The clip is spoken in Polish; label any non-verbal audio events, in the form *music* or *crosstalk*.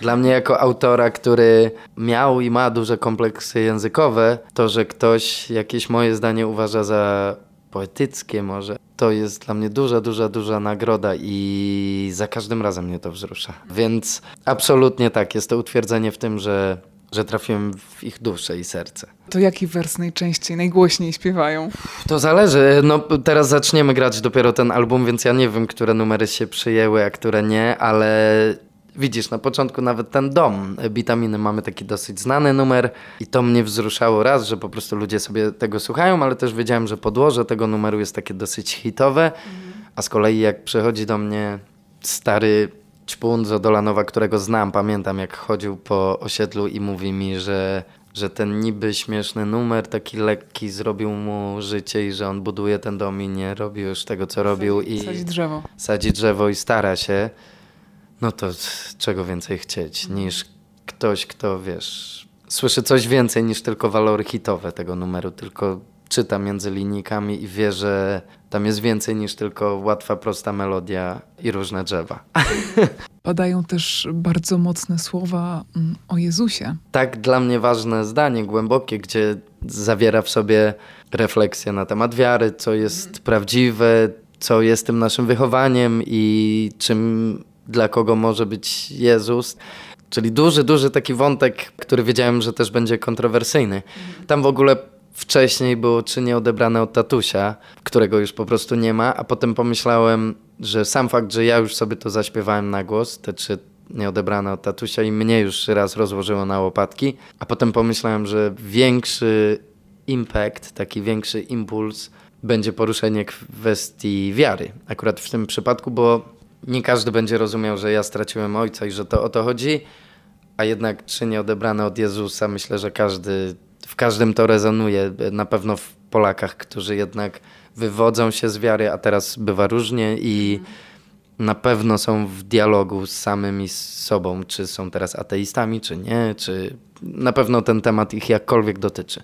Dla mnie jako autora, który miał i ma duże kompleksy językowe, to, że ktoś jakieś moje zdanie uważa za poetyckie może, to jest dla mnie duża, duża, duża nagroda i za każdym razem mnie to wzrusza. Więc absolutnie tak, jest to utwierdzenie w tym, że, że trafiłem w ich duszę i serce. To jaki wers najczęściej, najgłośniej śpiewają? To zależy. No, teraz zaczniemy grać dopiero ten album, więc ja nie wiem, które numery się przyjęły, a które nie, ale widzisz, na początku nawet ten dom Bitaminy mamy taki dosyć znany numer i to mnie wzruszało raz, że po prostu ludzie sobie tego słuchają, ale też wiedziałem, że podłoże tego numeru jest takie dosyć hitowe, a z kolei jak przychodzi do mnie stary czpun z Odolanowa, którego znam, pamiętam jak chodził po osiedlu i mówi mi, że że ten niby śmieszny numer, taki lekki, zrobił mu życie i że on buduje ten dom i nie robi już tego, co robił i Sadzi drzewo. sadzi drzewo i stara się, no to czego więcej chcieć niż ktoś, kto wiesz, słyszy coś więcej niż tylko walory hitowe tego numeru, tylko czyta między linijkami i wie, że tam jest więcej niż tylko łatwa, prosta melodia i różne drzewa. *laughs* Padają też bardzo mocne słowa mm, o Jezusie. tak dla mnie ważne zdanie, głębokie, gdzie zawiera w sobie refleksję na temat wiary, co jest prawdziwe, co jest tym naszym wychowaniem i czym dla kogo może być Jezus. Czyli duży, duży taki wątek, który wiedziałem, że też będzie kontrowersyjny. Tam w ogóle wcześniej było czy nie odebrane od tatusia, którego już po prostu nie ma, a potem pomyślałem, że sam fakt, że ja już sobie to zaśpiewałem na głos, te czy nie odebrane od tatusia i mnie już raz rozłożyło na łopatki, a potem pomyślałem, że większy impact, taki większy impuls będzie poruszenie kwestii wiary. Akurat w tym przypadku, bo nie każdy będzie rozumiał, że ja straciłem ojca i że to o to chodzi, a jednak czy nie odebrane od Jezusa, myślę, że każdy, w każdym to rezonuje. Na pewno w Polakach, którzy jednak wywodzą się z wiary, a teraz bywa różnie i na pewno są w dialogu z samymi sobą, czy są teraz ateistami, czy nie, czy na pewno ten temat ich jakkolwiek dotyczy.